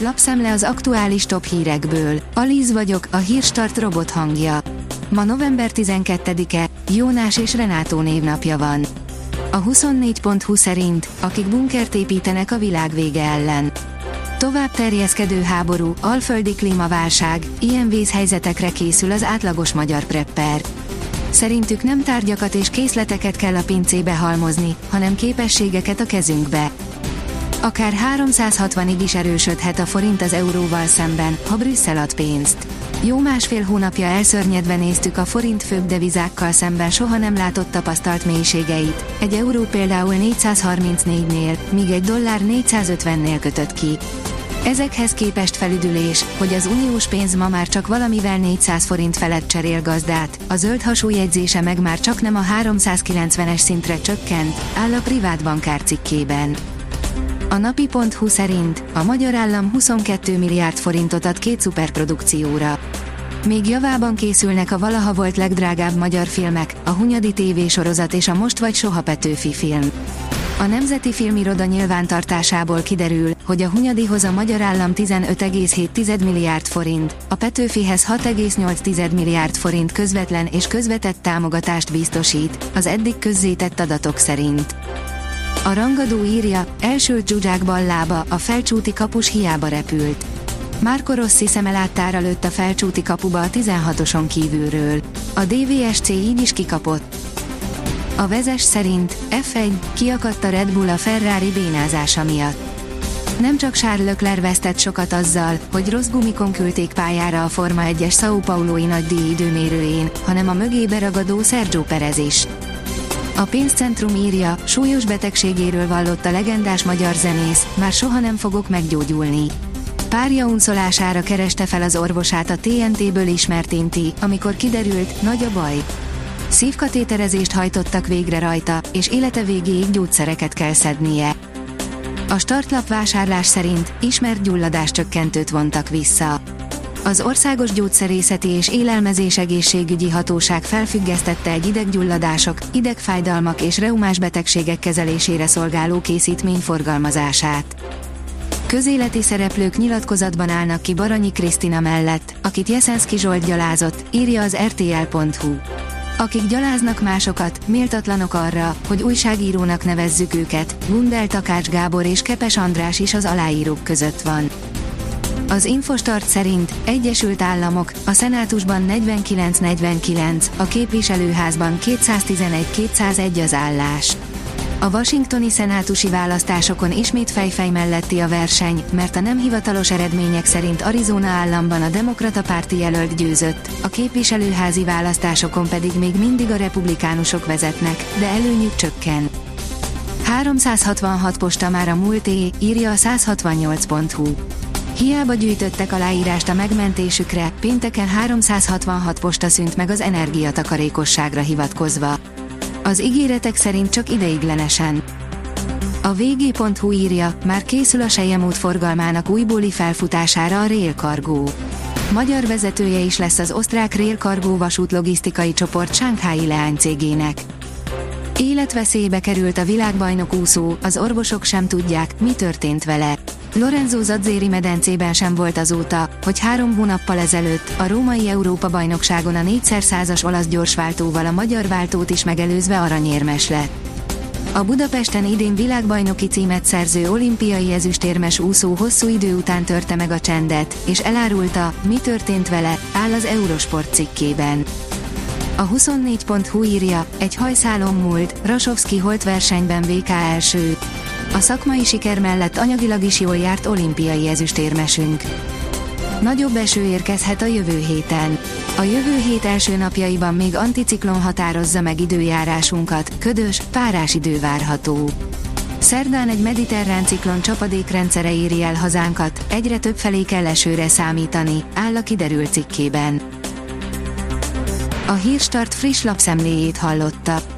Lapszemle az aktuális top hírekből. Alíz vagyok, a hírstart robot hangja. Ma november 12-e, Jónás és Renátó névnapja van. A 24.20 szerint, akik bunkert építenek a világ vége ellen. Tovább terjeszkedő háború, alföldi klímaválság, ilyen vészhelyzetekre készül az átlagos magyar prepper. Szerintük nem tárgyakat és készleteket kell a pincébe halmozni, hanem képességeket a kezünkbe. Akár 360-ig is erősödhet a forint az euróval szemben, ha Brüsszel ad pénzt. Jó másfél hónapja elszörnyedve néztük a forint főbb devizákkal szemben soha nem látott tapasztalt mélységeit. Egy euró például 434-nél, míg egy dollár 450-nél kötött ki. Ezekhez képest felüdülés, hogy az uniós pénz ma már csak valamivel 400 forint felett cserél gazdát, a zöld hasú jegyzése meg már csak nem a 390-es szintre csökkent, áll a privát bankár cikkében. A napi.hu szerint a magyar állam 22 milliárd forintot ad két szuperprodukcióra. Még javában készülnek a valaha volt legdrágább magyar filmek, a Hunyadi TV sorozat és a Most vagy Soha Petőfi film. A Nemzeti Filmiroda nyilvántartásából kiderül, hogy a Hunyadihoz a magyar állam 15,7 milliárd forint, a Petőfihez 6,8 milliárd forint közvetlen és közvetett támogatást biztosít, az eddig közzétett adatok szerint. A rangadó írja, első dzsuzsák ballába, a felcsúti kapus hiába repült. Márko Rossi szemeláttára lőtt a felcsúti kapuba a 16-oson kívülről. A DVSC így is kikapott. A vezes szerint F1 kiakadt a Red Bull a Ferrari bénázása miatt. Nem csak Charles Leclerc vesztett sokat azzal, hogy rossz gumikon küldték pályára a Forma 1-es São Paulo-i nagydíj időmérőjén, hanem a mögé beragadó Sergio Perez is. A pénzcentrum írja, súlyos betegségéről vallott a legendás magyar zenész, már soha nem fogok meggyógyulni. Párja unszolására kereste fel az orvosát a TNT-ből ismert Inti, amikor kiderült, nagy a baj. Szívkatéterezést hajtottak végre rajta, és élete végéig gyógyszereket kell szednie. A startlap vásárlás szerint ismert gyulladáscsökkentőt vontak vissza. Az Országos Gyógyszerészeti és Élelmezés Egészségügyi Hatóság felfüggesztette egy ideggyulladások, idegfájdalmak és reumás betegségek kezelésére szolgáló készítmény forgalmazását. Közéleti szereplők nyilatkozatban állnak ki Baranyi Krisztina mellett, akit Jeszenszki Zsolt gyalázott, írja az rtl.hu. Akik gyaláznak másokat, méltatlanok arra, hogy újságírónak nevezzük őket, Gundel Takács Gábor és Kepes András is az aláírók között van. Az Infostart szerint Egyesült Államok, a Szenátusban 49-49, a képviselőházban 211-201 az állás. A washingtoni szenátusi választásokon ismét fejfej melletti a verseny, mert a nem hivatalos eredmények szerint Arizona államban a demokrata párti jelölt győzött, a képviselőházi választásokon pedig még mindig a republikánusok vezetnek, de előnyük csökken. 366 posta már a múlté, írja a 168.hu. Hiába gyűjtöttek aláírást a megmentésükre, pénteken 366 posta szűnt meg az energiatakarékosságra hivatkozva. Az ígéretek szerint csak ideiglenesen. A vg.hu írja, már készül a Sejemút forgalmának újbóli felfutására a Rail. Magyar vezetője is lesz az osztrák Rail vasút logisztikai csoport Sánkhái leánycégének. Életveszélybe került a világbajnok úszó, az orvosok sem tudják, mi történt vele. Lorenzo Zadzéri medencében sem volt azóta, hogy három hónappal ezelőtt a római Európa-bajnokságon a négyszer százas olasz gyorsváltóval a magyar váltót is megelőzve aranyérmes lett. A Budapesten idén világbajnoki címet szerző olimpiai ezüstérmes úszó hosszú idő után törte meg a csendet, és elárulta, mi történt vele, áll az Eurosport cikkében. A 24.hu írja, egy hajszálon múlt, Rasovski holt versenyben VK első. A szakmai siker mellett anyagilag is jól járt olimpiai ezüstérmesünk. Nagyobb eső érkezhet a jövő héten. A jövő hét első napjaiban még anticiklon határozza meg időjárásunkat, ködös, párás idő várható. Szerdán egy mediterrán ciklon csapadékrendszere éri el hazánkat, egyre több felé kell esőre számítani, áll a kiderült cikkében. A Hírstart friss lapszemléjét hallotta.